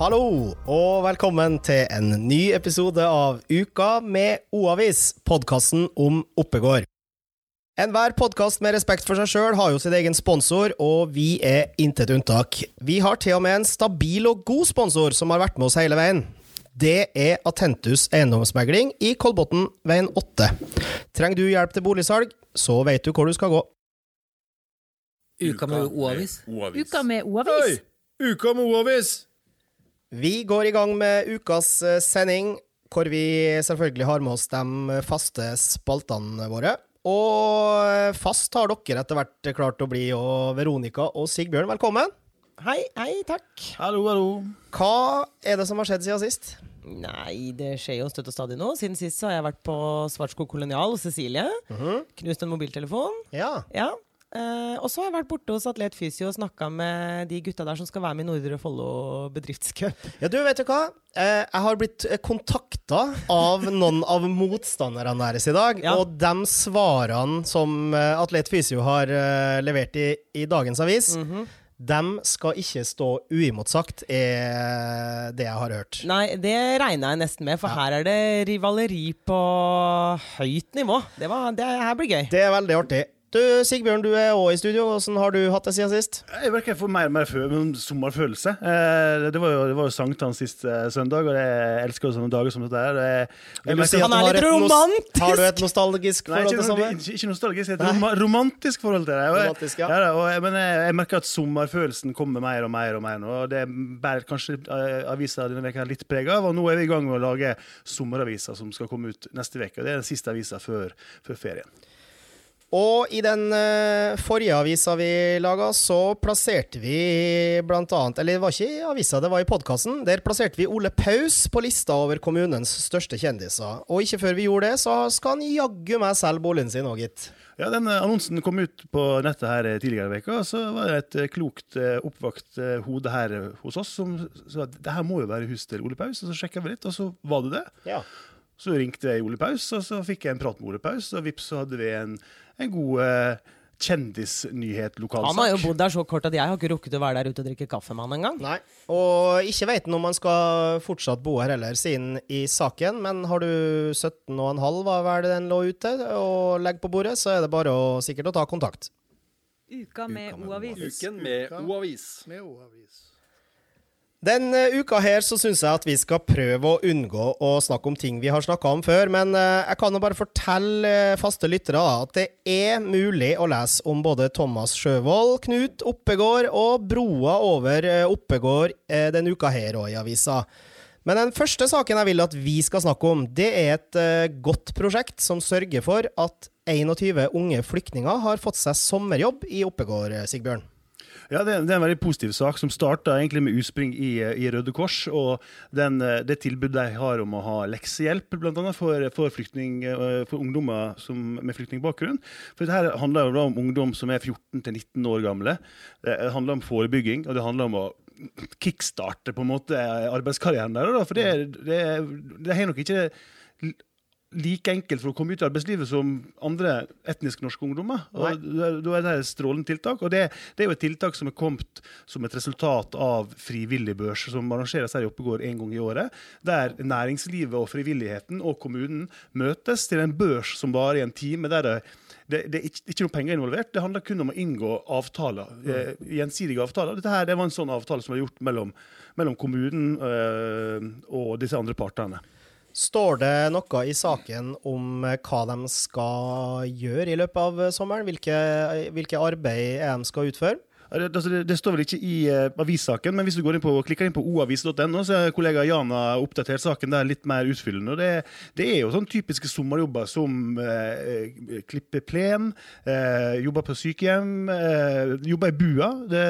Hallo, og velkommen til en ny episode av Uka med O-avis, podkasten om Oppegård. Enhver podkast med respekt for seg sjøl har jo sin egen sponsor, og vi er intet unntak. Vi har til og med en stabil og god sponsor som har vært med oss hele veien. Det er Atentus eiendomsmegling i Kolbotn, veien 8. Trenger du hjelp til boligsalg, så vet du hvor du skal gå. Uka med O-avis. Uka med O-avis. Uka med O-avis! Vi går i gang med ukas eh, sending, hvor vi selvfølgelig har med oss de faste spaltene våre. Og fast har dere etter hvert klart å bli, og Veronica og Sigbjørn, velkommen. Hei, hei, takk. Hallo, hallo. Hva er det som har skjedd siden sist? Nei, det skjer jo støtt og stadig nå. Siden sist så har jeg vært på Svartskog kolonial hos Cecilie. Knust en mobiltelefon. Ja. Ja. Eh, og så har jeg vært borte hos Atlet Fysio og snakka med de gutta der som skal være med i Nordre Follo bedriftscup. ja, du, vet du hva? Uh, jeg har blitt kontakta av noen av motstanderne deres i dag. Ja. Og de svarene som eh, Atlet Fysio har uh, levert i, i dagens avis, de skal ikke stå uimotsagt, er det jeg har hørt. Nei, det regna jeg nesten med, for her er det rivaleri på høyt nivå. Det, var, det her blir gøy. Det er veldig artig. Du, Sigbjørn, du er òg i studio. Hvordan har du hatt det siden sist? Jeg merker jeg får mer og mer sommerfølelse. Eh, det var jo, det var jo sankthans sist eh, søndag, og jeg elsker jo sånne dager som dette her. Du merker- si Han er litt romantisk! Har du et nostalgisk forhold til sommer? ikke, ikke nostalgisk, et rom romantisk forhold til det. Og Romantisk, ja. ja og men jeg, jeg merker at sommerfølelsen kommer mer og mer og mer nå. Og det bærer kanskje eh, avisa denne veka litt preg av. Og nå er vi i gang med å lage sommeraviser som skal komme ut neste uke. Det er den siste avisa før, før ferien. Og i den eh, forrige avisa vi laga, så plasserte vi blant annet Eller det var ikke i avisa, det var i podkasten. Der plasserte vi Ole Paus på lista over kommunens største kjendiser. Og ikke før vi gjorde det, så skal han jaggu meg selge boligen sin òg, gitt. Ja, den eh, Annonsen kom ut på nettet her eh, tidligere i veka, så var det et klokt, oppvakt hode her hos oss som sa at det her må jo være huset til Ole Paus. Og så sjekka vi litt, og så var det det. Ja. Så ringte jeg Ole Paus, og så fikk jeg en prat med Ole Paus, og vips så hadde vi en, en god eh, kjendisnyhet lokalsak. Han har jo bodd der så kort at jeg har ikke rukket å være der ute og drikke kaffe med han engang. Nei. Og ikke vet han om han skal fortsatt bo her heller, siden i saken. Men har du 17,5, hva er det den lå ute, og legger på bordet, så er det bare å, sikkert å ta kontakt. Uka med O-avis. Uken med O-avis. Den eh, uka her så syns jeg at vi skal prøve å unngå å snakke om ting vi har snakka om før, men eh, jeg kan jo bare fortelle eh, faste lyttere at det er mulig å lese om både Thomas Sjøvold, Knut Oppegård og broa over Oppegård denne uka her òg i avisa. Men den første saken jeg vil at vi skal snakke om, det er et godt prosjekt som sørger for at 21 unge flyktninger har fått seg sommerjobb i Oppegård, Sigbjørn. Ja, det det er en veldig positiv sak, som starta med utspring i, i Røde Kors. Og den, eh, det tilbudet de har om å ha leksehjelp, bl.a. For, for, eh, for ungdommer som, med flyktningbakgrunn. For dette handler jo om ungdom som er 14-19 år gamle. Det handler om forebygging, og det handler om å kickstarte på en måte arbeidskarrieren der. For det, det, det er nok ikke like enkelt for å komme ut i arbeidslivet som andre etnisk norske ungdommer. Og Da er det et strålende tiltak. Og det, det er jo et tiltak som er kommet som et resultat av frivillig børs, som arrangeres her i Oppegård en gang i året. Der næringslivet og frivilligheten og kommunen møtes til en børs som varer i en time. der det det, det er ikke, ikke noe penger involvert, det handler kun om å inngå avtaler. Eh, gjensidige avtaler. Dette her, det var en sånn avtale som var gjort mellom, mellom kommunen eh, og disse andre partene. Står det noe i saken om eh, hva de skal gjøre i løpet av eh, sommeren? Hvilke, hvilke arbeid de skal utføre? Det, altså, det, det står vel ikke i uh, avissaken, men hvis du går inn på, klikker inn på oavis.no, så har kollega Jana oppdatert saken der litt mer utfyllende. Det, det er jo sånn typiske sommerjobber som uh, klippe plen, uh, jobber på sykehjem, uh, jobber i bua. Det,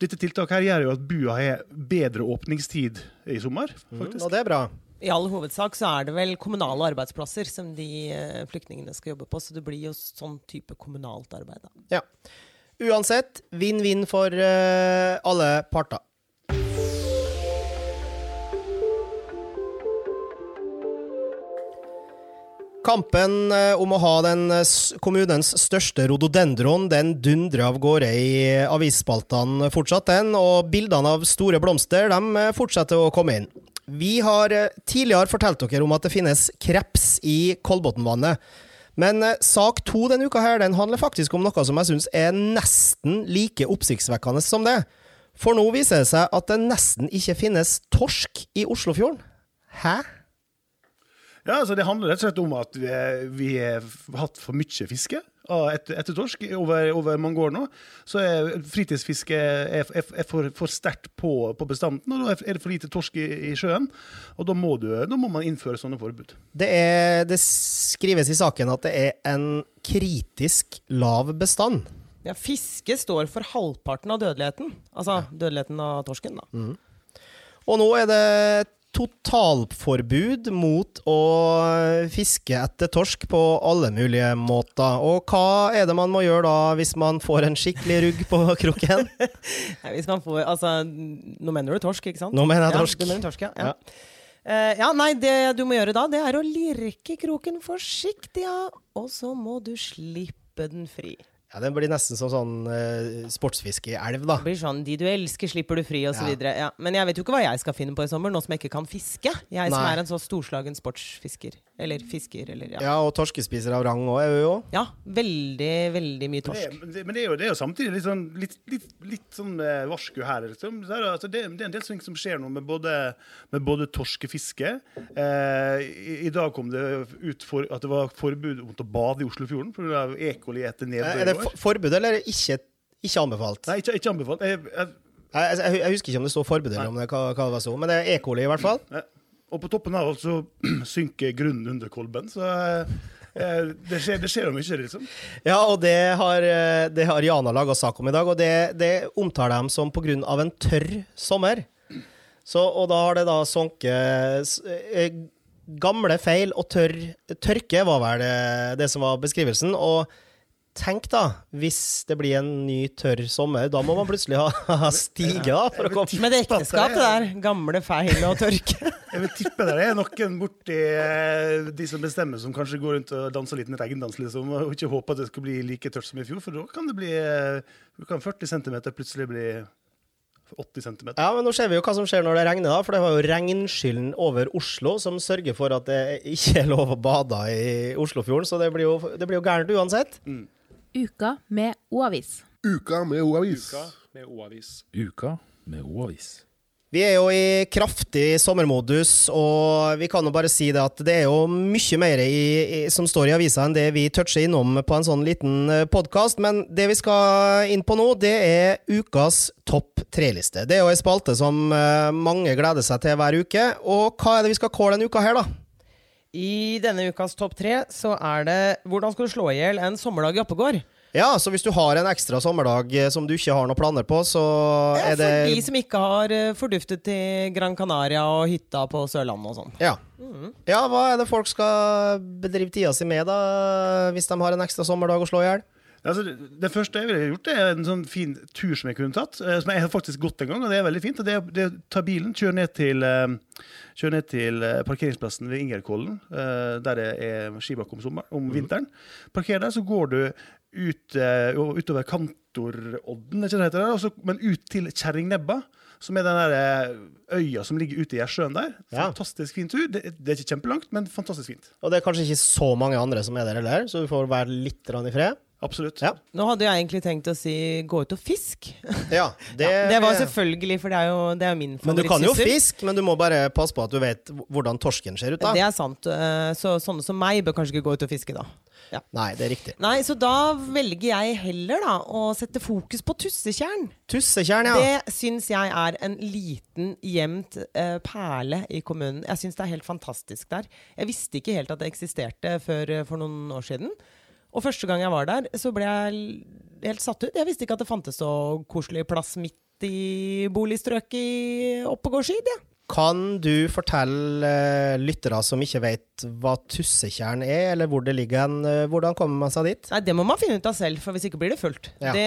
dette tiltaket her gjør jo at bua har bedre åpningstid i sommer, faktisk. Og det er bra. I all hovedsak så er det vel kommunale arbeidsplasser som de eh, flyktningene skal jobbe på, så det blir jo sånn type kommunalt arbeid. da. Ja. Uansett, vinn-vinn for uh, alle parter. Kampen eh, om å ha den kommunens største rododendron, den dundrer av gårde i avisspaltene fortsatt, den. Og bildene av store blomster, de fortsetter å komme inn. Vi har eh, tidligere fortalt dere om at det finnes kreps i Kolbotnvannet. Men eh, sak to denne uka her, den handler faktisk om noe som jeg syns er nesten like oppsiktsvekkende som det. For nå viser det seg at det nesten ikke finnes torsk i Oslofjorden. Hæ? Ja, altså Det handler rett og slett om at vi, vi har hatt for mye fiske etter, etter torsk over, over mange år nå. Så er fritidsfiske er, er, er for, for sterkt på, på bestanden, og da er det for lite torsk i, i sjøen. Og da må, du, da må man innføre sånne forbud. Det, er, det skrives i saken at det er en kritisk lav bestand. Ja, fiske står for halvparten av dødeligheten. Altså dødeligheten av torsken, da. Og nå er det totalforbud mot å fiske etter torsk på alle mulige måter. Og hva er det man må gjøre da, hvis man får en skikkelig rugg på kroken? Nei, hvis man får, altså, nå mener du torsk, ikke sant? Nå mener jeg torsk. Ja, du mener torsk, ja. Ja. ja. Uh, ja, nei, det du må gjøre da, det er å lirke kroken forsiktig, ja. Og så må du slippe den fri. Ja, Den blir nesten som sånn uh, sportsfiske i elv, da. Det blir sånn 'de du elsker, slipper du fri', osv. Ja. Ja. Men jeg vet jo ikke hva jeg skal finne på i sommer, nå som jeg ikke kan fiske. Jeg som er en så storslagen sportsfisker. Eller fisker, eller ja. Ja, og torskespiser av rang òg er hun jo. Ja, veldig, veldig mye torsk. men det, men det, er jo, det er jo samtidig litt sånn, litt, litt, litt sånn eh, varsku her. Liksom. Det, er, altså, det, det er en del ting som skjer nå med både, med både torskefiske. Eh, i, I dag kom det ut for, at det var forbud mot å bade i Oslofjorden pga. etter coli for- forbud, eller ikke, ikke anbefalt? Nei, ikke, ikke anbefalt. Jeg, jeg, Jeg, jeg, jeg husker ikke om det står forbud eller om det, hva, hva det så, men det er E. coli i hvert fall. Nei. Og på toppen av alt så synker grunnen under kolben. Så eh, eh, det skjer, det skjer jo mye, liksom. Ja, og det har, eh, det har Jana laga sak om i dag, og det, det omtaler dem som av en tørr sommer. Så, og da har det da sunket Gamle feil og tørr tørke var vel det, det som var beskrivelsen. Og tenk da, hvis det blir en ny tørr sommer, da må man plutselig ha, ha stige da, for å komme Men det er ekteskap, det der. Gamle feil og tørke. Jeg vil tippe det er noen borti eh, de som bestemmer, som kanskje går rundt og danser en liten regndans, liksom, og ikke håper at det skal bli like tørt som i fjor, for da kan det bli eh, kan 40 cm plutselig bli 80 cm. Ja, men nå ser vi jo hva som skjer når det regner, da. For det var jo regnskylden over Oslo som sørger for at det ikke er lov å bade i Oslofjorden. Så det blir jo, det blir jo gærent uansett. Uka med O-avis. Uka med O-avis. Uka med O-avis. Uka med O-avis. Vi er jo i kraftig sommermodus, og vi kan jo bare si det at det er jo mye mer i, i, som står i avisa enn det vi toucher innom på en sånn liten podkast. Men det vi skal inn på nå, det er ukas topp tre-liste. Det er jo ei spalte som eh, mange gleder seg til hver uke. Og hva er det vi skal kåle denne uka her, da? I denne ukas topp tre så er det 'Hvordan skal du slå i hjel en sommerdag i Oppegård'? Ja, så hvis du har en ekstra sommerdag eh, som du ikke har noen planer på, så Ja, er det For de som ikke har eh, forduftet til Gran Canaria og hytta på Sørlandet og sånn. ja. ja, hva er det folk skal bedrive tida si med, da, hvis de har en ekstra sommerdag å slå i hjel? Altså, det, første jeg ville gjort, det er en sånn fin tur som jeg kunne tatt. eh, Som jeg har faktisk gått en gang, og det er veldig fint. og Det er det er å ta bilen, kjøre ned til, eh, kjøre ned til eh, parkeringsplassen ved Ingerkollen, der det er skibakk om, sommer, om vinteren. Parker der, så går du ut, utover Kantorodden, ikke det heter, der, men ut til Kjerringnebba. Som er den der øya som ligger ute i sjøen der. Fantastisk fin tur. Det, det er ikke kjempelangt, men fantastisk fint. Og det er kanskje ikke så mange andre som er der heller, så du får være litt i fred. Absolutt. Ja. Nå hadde jeg egentlig tenkt å si 'gå ut og fisk'. Ja, det, Det var selvfølgelig, for det er jo, det er min Men du kan jo fisk, men du må bare passe på at du vet hvordan torsken ser ut, da. Det er sant. eh, Så sånne som meg bør kanskje ikke gå ut og fiske, da. Nei, det er riktig. Nei, så da velger jeg heller da å sette fokus på tussetjern. Tussetjern, ja. Det syns jeg er en liten, gjemt uh, perle i kommunen. Jeg syns det er helt fantastisk der. Jeg visste ikke helt at det eksisterte før uh, for noen år siden. Og første gang jeg var der, så ble jeg helt satt ut. Jeg visste ikke at det fantes så koselig plass midt i boligstrøket i Oppegårdsid. Ja. Kan du fortelle uh, lyttere som ikke vet hva tussetjern er, eller hvor det ligger hen, uh, hvordan kommer man seg dit? Nei, Det må man finne ut av selv, for hvis ikke blir det fullt. Ja. Det,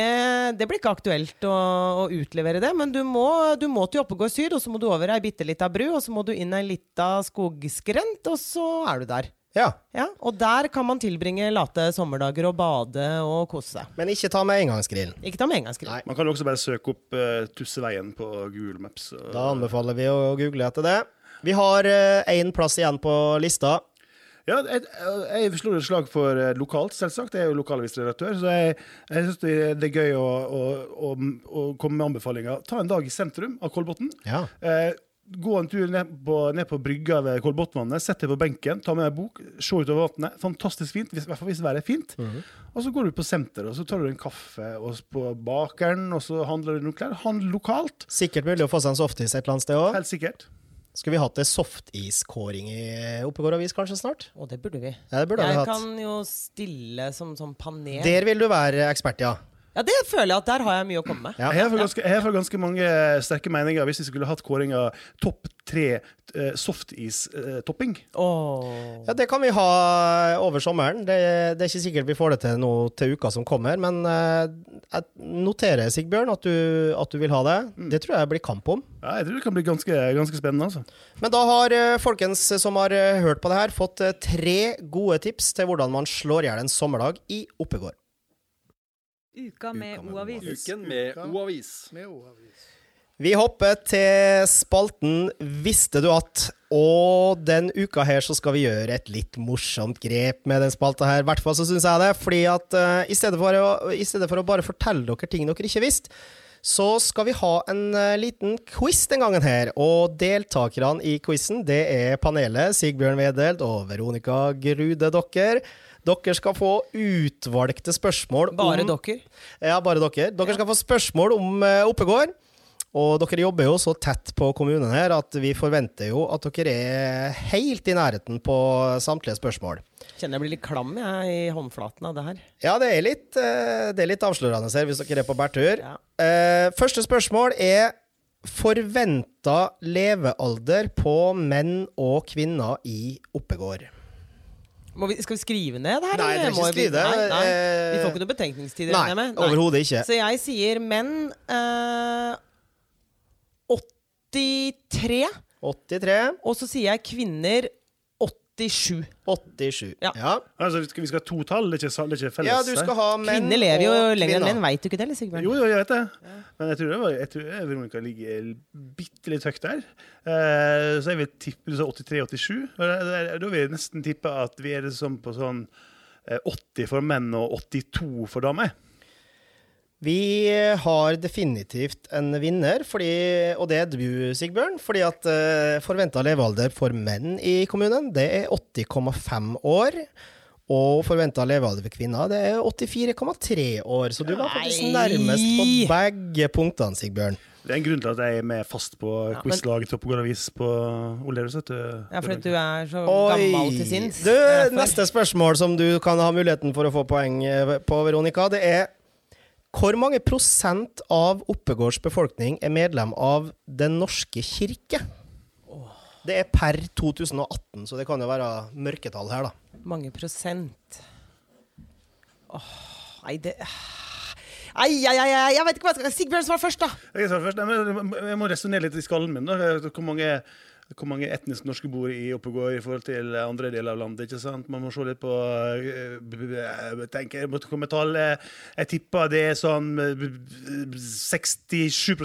det blir ikke aktuelt å, å utlevere det, men du må, du må til Oppegård syd, og så må du over ei bitte lita bru, og så må du inn ei lita skogskrent, og så er du der. Ja, Ja, og der kan man tilbringe late sommerdager og bade og kose seg. men ikke ta med engangsgrillen. Ikke ta med engangsgrillen. Nei. Man kan jo også bare søke opp uh, Tusseveien på Google Maps. og- Da anbefaler vi å google etter det. Vi har én plass igjen på lista. Ja, jeg, jeg slår et slag for eh, lokalt, selvsagt. Jeg er jo lokalavisredaktør, så jeg, jeg syns det, det er gøy å, å, å, å komme med anbefalinger. Ta en dag i sentrum av Kolbotn. Ja. Eh, gå en tur ned på, ned på brygga ved Kolbotnvannet, sett deg på benken, ta med deg bok, se utover vannet. Fantastisk fint, hvis, i hvert fall hvis været er fint. Og så går du på senteret, og så tar du en kaffe og på bakeren, og så handler du noen klær. Handl lokalt, Sikkert mulig å få seg en softis et eller annet sted òg. helt sikkert. Skulle vi hatt ei softiskåring i Oppegård avis kanskje snart? Å, det burde vi. Ja, det burde vi Jeg hatt. kan jo stille som, som panel. Der vil du være ekspert, ja. Ja, det føler jeg at der har jeg mye å komme med. Ja. Jeg har ganske, jeg har ganske mange sterke meninger hvis vi skulle hatt kåringa topp tre uh, softis-topping. Åh. Ja, Det kan vi ha over sommeren. Det, det er ikke sikkert vi får det til nå til uka som kommer, men eh, jeg noterer, Sigbjørn, at du, at du vil ha det. Det tror jeg blir kamp om. ja, jeg tror det kan bli ganske, ganske spennende. altså. Men da har eh, folkens som har eh, hørt på det her, fått eh, tre gode tips til hvordan man slår i hjel en sommerdag i Oppegård. Uka med O-avis. Uken med O-avis. Vi hopper til spalten Visste du at? Og den uka her så skal vi gjøre et litt morsomt grep med den spalta her. I hvert fall så syns jeg det. Fordi at uh, i, stedet for å, i stedet for å bare fortelle dere ting dere ikke visste, så skal vi ha en uh, liten quiz den gangen her. Og deltakerne i quizen, det er panelet Sigbjørn Wedelt og Veronica Grude dere. Dere skal få utvalgte spørsmål Bare om dere. ja, bare dere. Dere skal få spørsmål om uh, Oppegård. Og dere jobber jo så tett på kommunen her at vi forventer jo at dere er helt i nærheten på samtlige spørsmål. Kjenner jeg blir litt klam jeg, i håndflaten av det her. Ja, det er litt, eh, det er litt avslørende her hvis dere er på bærtur. Ja. Eh, første spørsmål er forventa levealder på menn og kvinner i Oppegård. Vi, skal vi skrive ned det her? Nei, vi- skrive det. Nei, nei. Eh, Vi får ikke noe betenkningstid, Nei, nei. overhodet ikke. Så jeg sier menn eh, 83. 83, Og så sier jeg kvinner 87. 87. Ja. ja. Altså, vi skal, vi skal ha to tall, det er ikke, det er ikke felles. Ja, du skal ha menn Kvinner lever jo lenger enn menn, veit du ikke det? eller Sigbjørn? Jo, jo, jeg vet det. Men jeg tror, det var, jeg tror jeg, Veronica ligger bitte litt høyt der. Uh, så jeg vil tippe du sa 83-87. Da vil jeg nesten tippe at vi er sånn på sånn eh, 80 for menn og 82 for damer. Vi har definitivt en vinner, fordi, og det er du, Sigbjørn. Fordi at uh, forventa levealder for menn i kommunen, det er 80,5 år. Og forventa levealder for kvinner, det er 84,3 år. Så du var faktisk nærmest på begge punktene, Sigbjørn. Det er en grunn til at jeg er med fast på Ja, quizlaget til Oppegård Avis på vet. Ja, fordi du er så gammel til sinns. Du, neste spørsmål som du kan ha muligheten for å få poeng eh, på, Veronica, det er hvor mange prosent av Oppegårds befolkning er medlem av Den norske kirke? Det er per 2018, så det kan jo være mørketall her, da. Mange prosent. Åh, nei, det Ai, ai, ai, ai, jeg vet ikke hva jeg skal Sigbjørn, svar først, da! Jeg, først, nei, men jeg må resonnere litt i skallen min. da. Hvor mange, hvor mange etnisk norske bor i Oppegård i forhold til andre deler av landet? ikke sant? Man må se litt på eh, Jeg tenker, jeg måtte komme med tallet Jeg tipper det er sånn eh, b- b- 67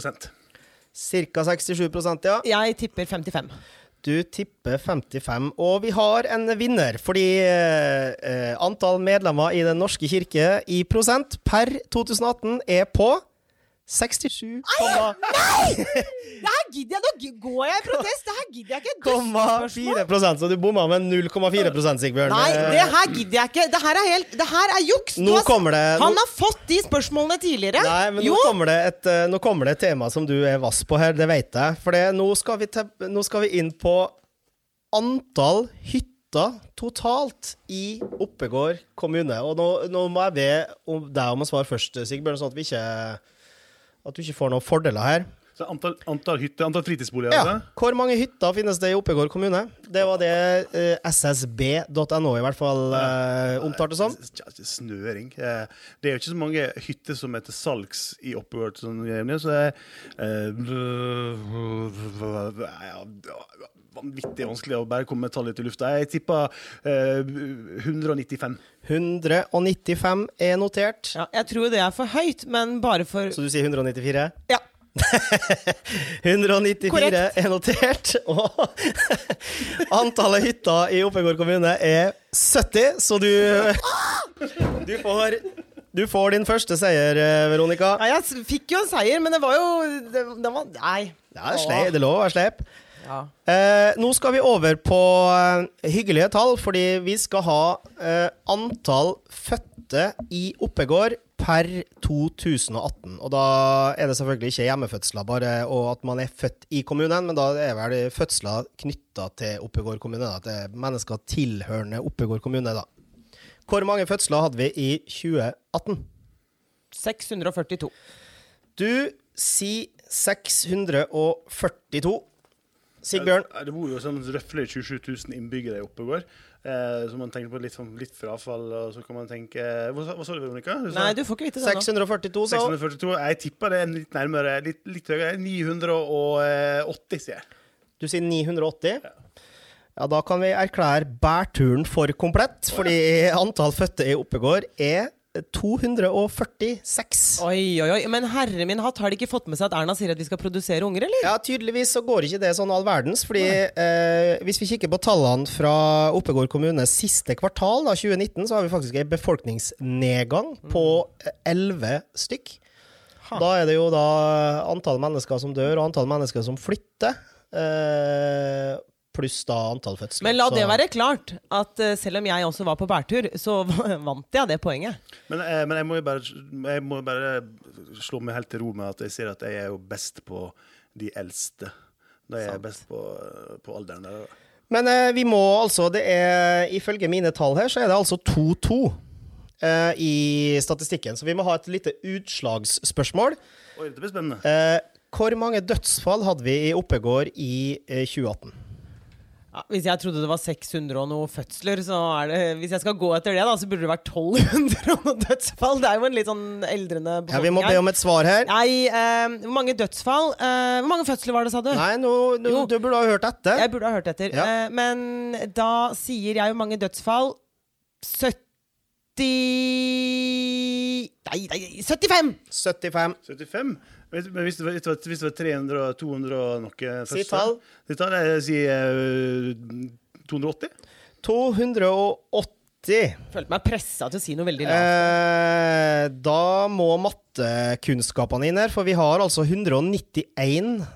Ca. 67 ja. Jeg tipper 55. Du tipper 55. Og vi har en vinner, fordi eh, eh, antall medlemmer i Den norske kirke i prosent per 2018 er på 67,4 Det her gidder jeg! Nå går jeg i protest! Det her gidder jeg ikke! Dustespørsmål. så du bomma med 0,4 Sigbjørn. Nei, Eh, det her gidder jeg ikke! Det her er helt Det her er juks! Nå har kommer det Han har fått de spørsmålene tidligere! Nei, men nå kommer, det et, eh, nå kommer det et tema som du er vass på her, det vet jeg. For det, nå, skal vi te, nå skal vi inn på antall hytter totalt i Oppegård kommune. Og nå, nå må jeg be om deg om å svare først, Sigbjørn, sånn at vi ikke at du ikke får noen fordeler her. Så antall, antall hytter, antall fritidsboliger. Ja. altså. Hvor mange hytter finnes det i Oppegård kommune? Det var det eh, ssb.no i hvert fall eh, omtalte som. Snøring. Eh, Det er jo ikke så mange hytter som er til salgs i Oppegård. Sånn, så eh, ja, vanvittig vanskelig å bare komme med tallet i lufta. Jeg tipper eh, 195. 195 er notert. Ja, jeg tror det er for høyt, men bare for Så du sier 194? Ja. 194 Korrekt. er notert, og antallet hytter i Oppegård kommune er 70, så du Du får, du får din første seier, eh, Veronica. Ja, jeg fikk jo en seier, men det var jo det, det var, Nei. Ja, det er sleip, det lov å være sleip. Ja. Eh, nå skal vi over på eh, hyggelige tall, fordi vi skal ha eh, antall fødte i Oppegård per 2018. Og da er det selvfølgelig ikke hjemmefødsler bare og at man er født i kommunen, men da er vel fødsler knytta til Oppegård kommune. Da, til mennesker tilhørende Oppegård kommune, da. Hvor mange fødsler hadde vi i 2018? 642. Du sier 642. Sigbjørn? Det bor jo sånn røftlig 27 000 innbyggere i Oppegård. Eh, så man tenker på litt, sånn, litt frafall, og så kan man tenke Hva, sa- hva sa du, Veronica? Du sa Nei, du får ikke vite det nå. 642, sa hun. 642. Jeg tipper det er litt nærmere. Litt, litt høyere. 980, sier jeg. Du sier 980? Ja. Ja, da kan vi erklære bærturen for komplett, fordi antall fødte i Oppegård er 246. Oi, oi, oi. Men herre min hatt, har de ikke fått med seg at Erna sier at vi skal produsere unger, eller? Ja, tydeligvis så går ikke det sånn all verdens, fordi eh, hvis vi kikker på tallene fra Oppegård kommunes siste kvartal, da, 2019, så har vi faktisk en befolkningsnedgang på eh, 11 stykk. Ha. Da er det jo da antall mennesker som dør, og antall mennesker som flytter, eh, pluss da antall fødsler. Men la det være klart at eh, selv om jeg også var på bærtur, så vant jeg det poenget. Men, eh, men jeg må jo bare, jeg må bare slå meg helt til ro med at jeg sier at jeg er jo best på de eldste. Da er jeg best på, på alderen der. Men eh, vi må altså det er, Ifølge mine tall her, så er det altså 2-2 eh, i statistikken. Så vi må ha et lite utslagsspørsmål. Oi, det blir spennende. Eh, hvor mange dødsfall hadde vi i Oppegård i eh, 2018? Ja, hvis jeg trodde det var 600 og noe fødsler, så er det Hvis jeg skal gå etter det, da, så burde det vært 1200 og noe dødsfall. Det er jo en litt sånn eldrende Ja, Vi må be om et svar her. Nei, eh, hvor mange dødsfall eh, Hvor mange fødsler var det, sa du? Nei, no, no, Jo. du burde ha hørt etter. Jeg burde ha hørt etter. Ja. Eh, men da sier jeg hvor mange dødsfall 70 Nei, nei, 75! 75. 75? Men hvis det var, hvis det var, hvis det var 300 og 200 og noe Si først, tall. Si tall. Jeg sier eh, 280. 280. Følte meg pressa til å si noe veldig lavt. Eh, da må mattekunnskapene inn her, for vi har altså 191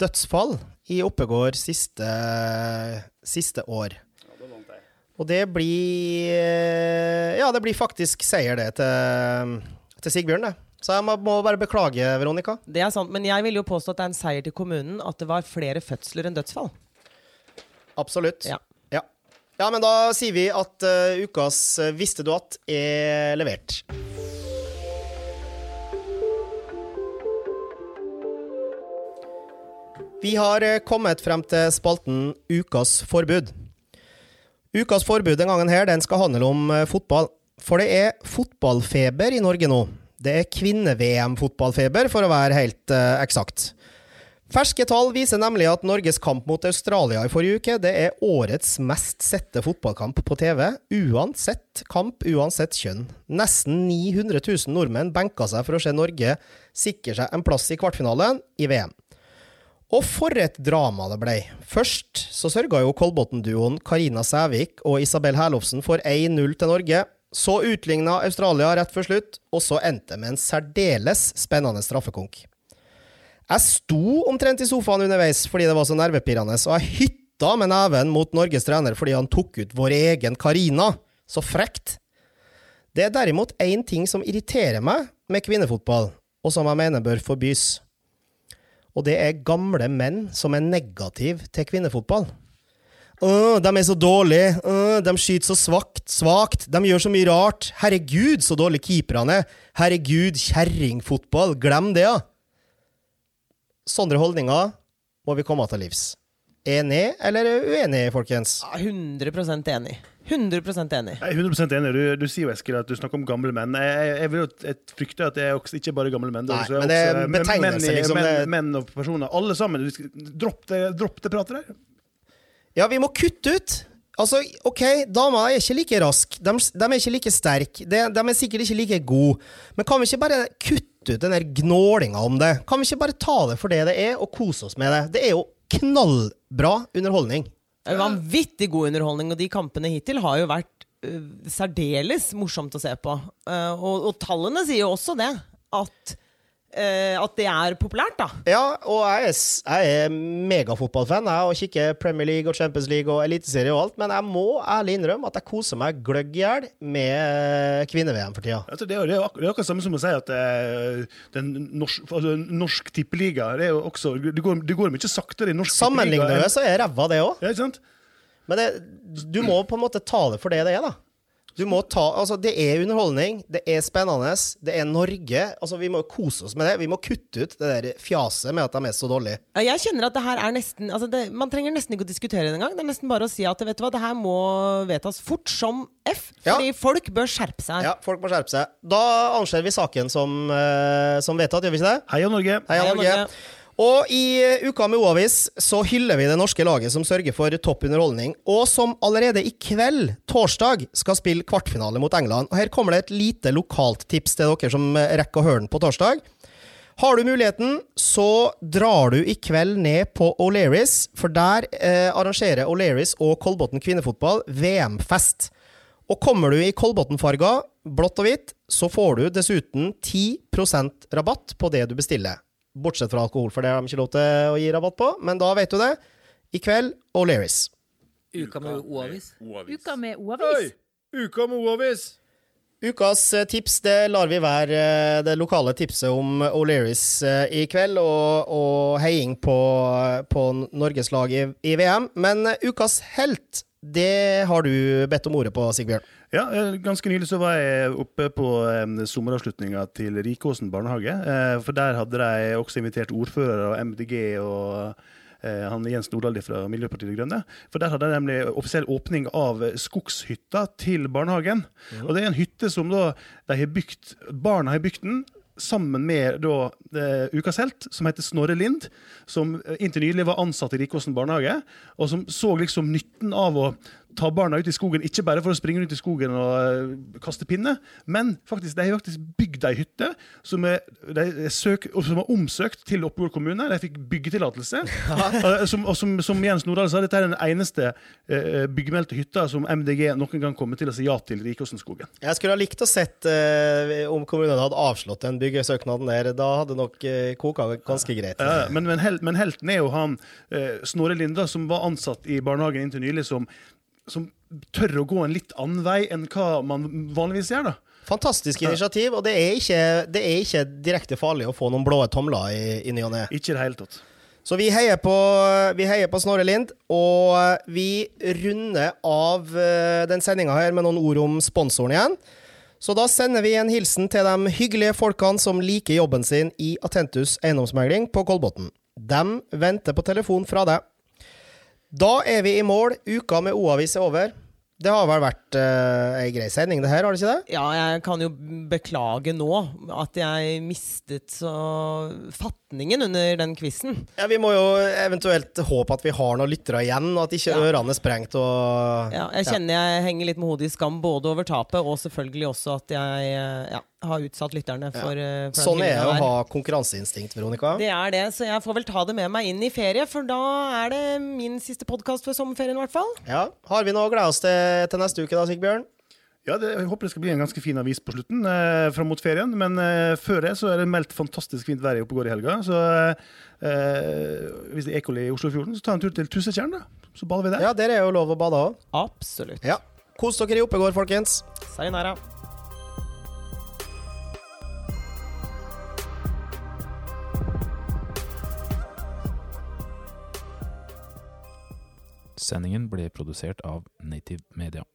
dødsfall i Oppegård siste, siste år. Og det blir eh, Ja, det blir faktisk seier, det, til, til Sigbjørn, det. Så jeg må, bare beklage, Veronica. Det er sant, men jeg vil jo påstå at det er en seier til kommunen at det var flere fødsler enn dødsfall. Absolutt. Ja. ja. Ja, men da sier vi at uh, ukas eh, Visste du at er levert. Vi har eh, kommet frem til spalten Ukas forbud. Ukas forbud den gangen her, den skal handle om eh, fotball. For det er fotballfeber i Norge nå. Det er kvinne-VM-fotballfeber, for å være helt uh, eksakt. Ferske tall viser nemlig at Norges kamp mot Australia i forrige uke det er årets mest sette fotballkamp på TV, uansett kamp, uansett kjønn. Nesten 900 000 nordmenn benka seg for å se Norge sikre seg en plass i kvartfinalen i VM. Og for et drama det ble. Først så sørga jo Kolbotn-duoen Karina Sævik og Isabel Herlofsen for 1-0 til Norge. Så utligna Australia rett før slutt, og så endte med en særdeles spennende straffekonk. Jeg sto omtrent i sofaen underveis fordi det var så nervepirrende, og jeg hytta med neven mot Norges trener fordi han tok ut vår egen Karina. Så frekt. Det er derimot én ting som irriterer meg med kvinnefotball, og som jeg mener bør forbys. Og det er gamle menn som er negative til kvinnefotball. Åh, de er så dårlige. Åh, de skyter så svakt, svakt. De gjør så mye rart. Herregud, så dårlige keeperne er. Herregud, kjerringfotball. Glem det, ja. Sånne holdninger må vi komme til livs. Enig eller uenig, folkens? Ja, 100 enig. 100 enig. Jeg er 100 enig. Du, du sier jo, Eskil, at du snakker om gamle menn. Jeg, jeg, jeg, vil jo, jeg frykter at det er også, ikke bare gamle menn. Nei, også, men det er også, betegnelse, menn, liksom, menn, menn og personer. Alle sammen. Dropp det, dropp det pratet der. Ja, vi må kutte ut. Altså, ok, damer er ikke like raske, de, de er ikke like sterke, de, de er sikkert ikke like gode, men kan vi ikke bare kutte ut den der gnålinga om det? Kan vi ikke bare ta det for det det er, og kose oss med det? Det er jo knallbra underholdning. Er Vanvittig god underholdning, og de kampene hittil har jo vært uh, særdeles morsomt å se på. Uh, og, og tallene sier jo også det. At, at det er populært, da. Ja, og jeg er, jeg er megafotballfan jeg, og kikker Premier League og Champions League og Eliteserie og alt, men jeg må ærlig innrømme at jeg koser meg gløgg i hjel med kvinne-VM for tida. Altså, det, er, jo- det, er jo det akkurat samme som å si at eh, den norsk, altså, norsk tippeliga det, er jo også, det, går, det går mye saktere i norsk Sammenligner tippeliga vi, enn- så er ræva det òg. Ja. Men det, du må på en måte ta det for det det er, da. Du må ta, altså Det er underholdning, det er spennende, det er Norge. altså Vi må kose oss med det. Vi må kutte ut det der fjaset med at de er så dårlige. Ja, Jeg kjenner at det her er nesten altså det, Man trenger nesten ikke å diskutere det engang. Det er nesten bare å si at vet du hva, det her må vedtas fort som F. Ja. Fordi folk bør skjerpe seg. Ja, Folk må skjerpe seg. Da anser vi saken som, uh, som vedtatt, gjør vi ikke det? Heia Norge! Heia Heia Norge. Og i eh, Uka med O-avis så hyller vi det norske laget som sørger for topp underholdning, og som allerede i kveld, torsdag, skal spille kvartfinale mot England. Og Her kommer det et lite lokalt tips til dere som eh, rekker å høre den på torsdag. Har du muligheten, så drar du i kveld ned på O'Learys, for der eh, arrangerer O'Learys og Kolbotn kvinnefotball VM-fest. Og kommer du i Kolbotn-farga, blått og hvitt, så får du dessuten 10% rabatt på det du bestiller. Bortsett fra alkohol, for det har de ikke lov til å gi rabatt på. Men da vet du det. I kveld, O'Learys. Uka med O-avis. Uka med O-avis. Uka med O-avis! Ukas eh, tips det lar vi være eh, det lokale tipset om O'Learys eh, i kveld, og, og heiing på, på Norges lag i, i VM. Men ukas helt, det har du bedt om ordet på, Sigbjørn. Ja, eh, Ganske nylig så var jeg oppe på sommeravslutninga til Rikåsen barnehage. eh, for der hadde de også invitert ordfører og MDG og eh, han Jens Nordahl fra Miljøpartiet De Grønne. For der hadde de nemlig offisiell åpning av skogshytta til barnehagen. Og det er en hytte som da de har bygd Barna har bygd den. Sammen med da, eh, Ukas helt, som heter Snorre Lind, som eh, inntil nylig var ansatt i Rikåsen barnehage, og som så liksom nytten av å ta barna ut i skogen, ikke bare for å springe ut i skogen og eh, kaste pinne, men faktisk, de har faktisk bygd ei hytte som er, de søk, som er omsøkt til Oppegård kommune. De fikk byggetillatelse. Eh, som, og som, som Jens Nordahl sa, dette er den eneste uh, byggemeldte hytta som MDG noen gang kommer til å si ja til i Rikåsenskogen. Jeg skulle ha likt å sett uh, om kommunen hadde avslått den byggesøknaden der. Da hadde nok uh, koka ganske greit. Ja, men, men, hel, men helten er jo han Snorre Linda, som var ansatt i barnehagen inntil nylig, som, som tør å gå en litt annen vei enn hva man vanligvis gjør. da. Fantastisk initiativ, og det er, ikke, det er ikke direkte farlig å få noen blå tomler i, i ny og ne. Ikke i det hele tatt. Så vi heier på, vi heier på Snorre Lind, og vi runder av eh, den sendinga her med noen ord om sponsoren igjen. Så da sender vi en hilsen til de hyggelige folkene som liker jobben sin i Atentus eiendomsmegling på Kolbotn. De venter på telefon fra deg. Da er vi i mål. Uka med O-avis er over. Det har vel vært uh, ei grei sending, det her, har det ikke det? Ja, jeg kan jo beklage nå at jeg mistet så fatningen under den quizen. Ja, Vi må jo eventuelt håpe at vi har noen lyttere igjen, og at ikke Ja. ørene er sprengt. Og Ja, jeg kjenner jeg henger litt med hodet i skam både over tapet og selvfølgelig også at jeg eh, ja, har utsatt lytterne for, eh, for den Sånn er det å ha konkurranseinstinkt, Veronica. Det er det, så jeg får vel ta det med meg inn i ferie, for da er det min siste podkast før sommerferien, i hvert fall. Ja. Har vi noe å glede oss til til neste uke, da, Sigbjørn? Ja, det, Jeg håper det skal bli en ganske fin avis på slutten, eh, fram mot ferien. Men eh, før det så er det meldt fantastisk fint vær i Oppegård i helga. Så eh, hvis det er ekoli i Oslofjorden, så ta en tur til Tussetjern, da. Så bader vi der. Ja, der er jo lov å bade òg. Absolutt. Ja. Kos dere i Oppegård, folkens. Sayonara. Sendingen ble produsert av Native Media.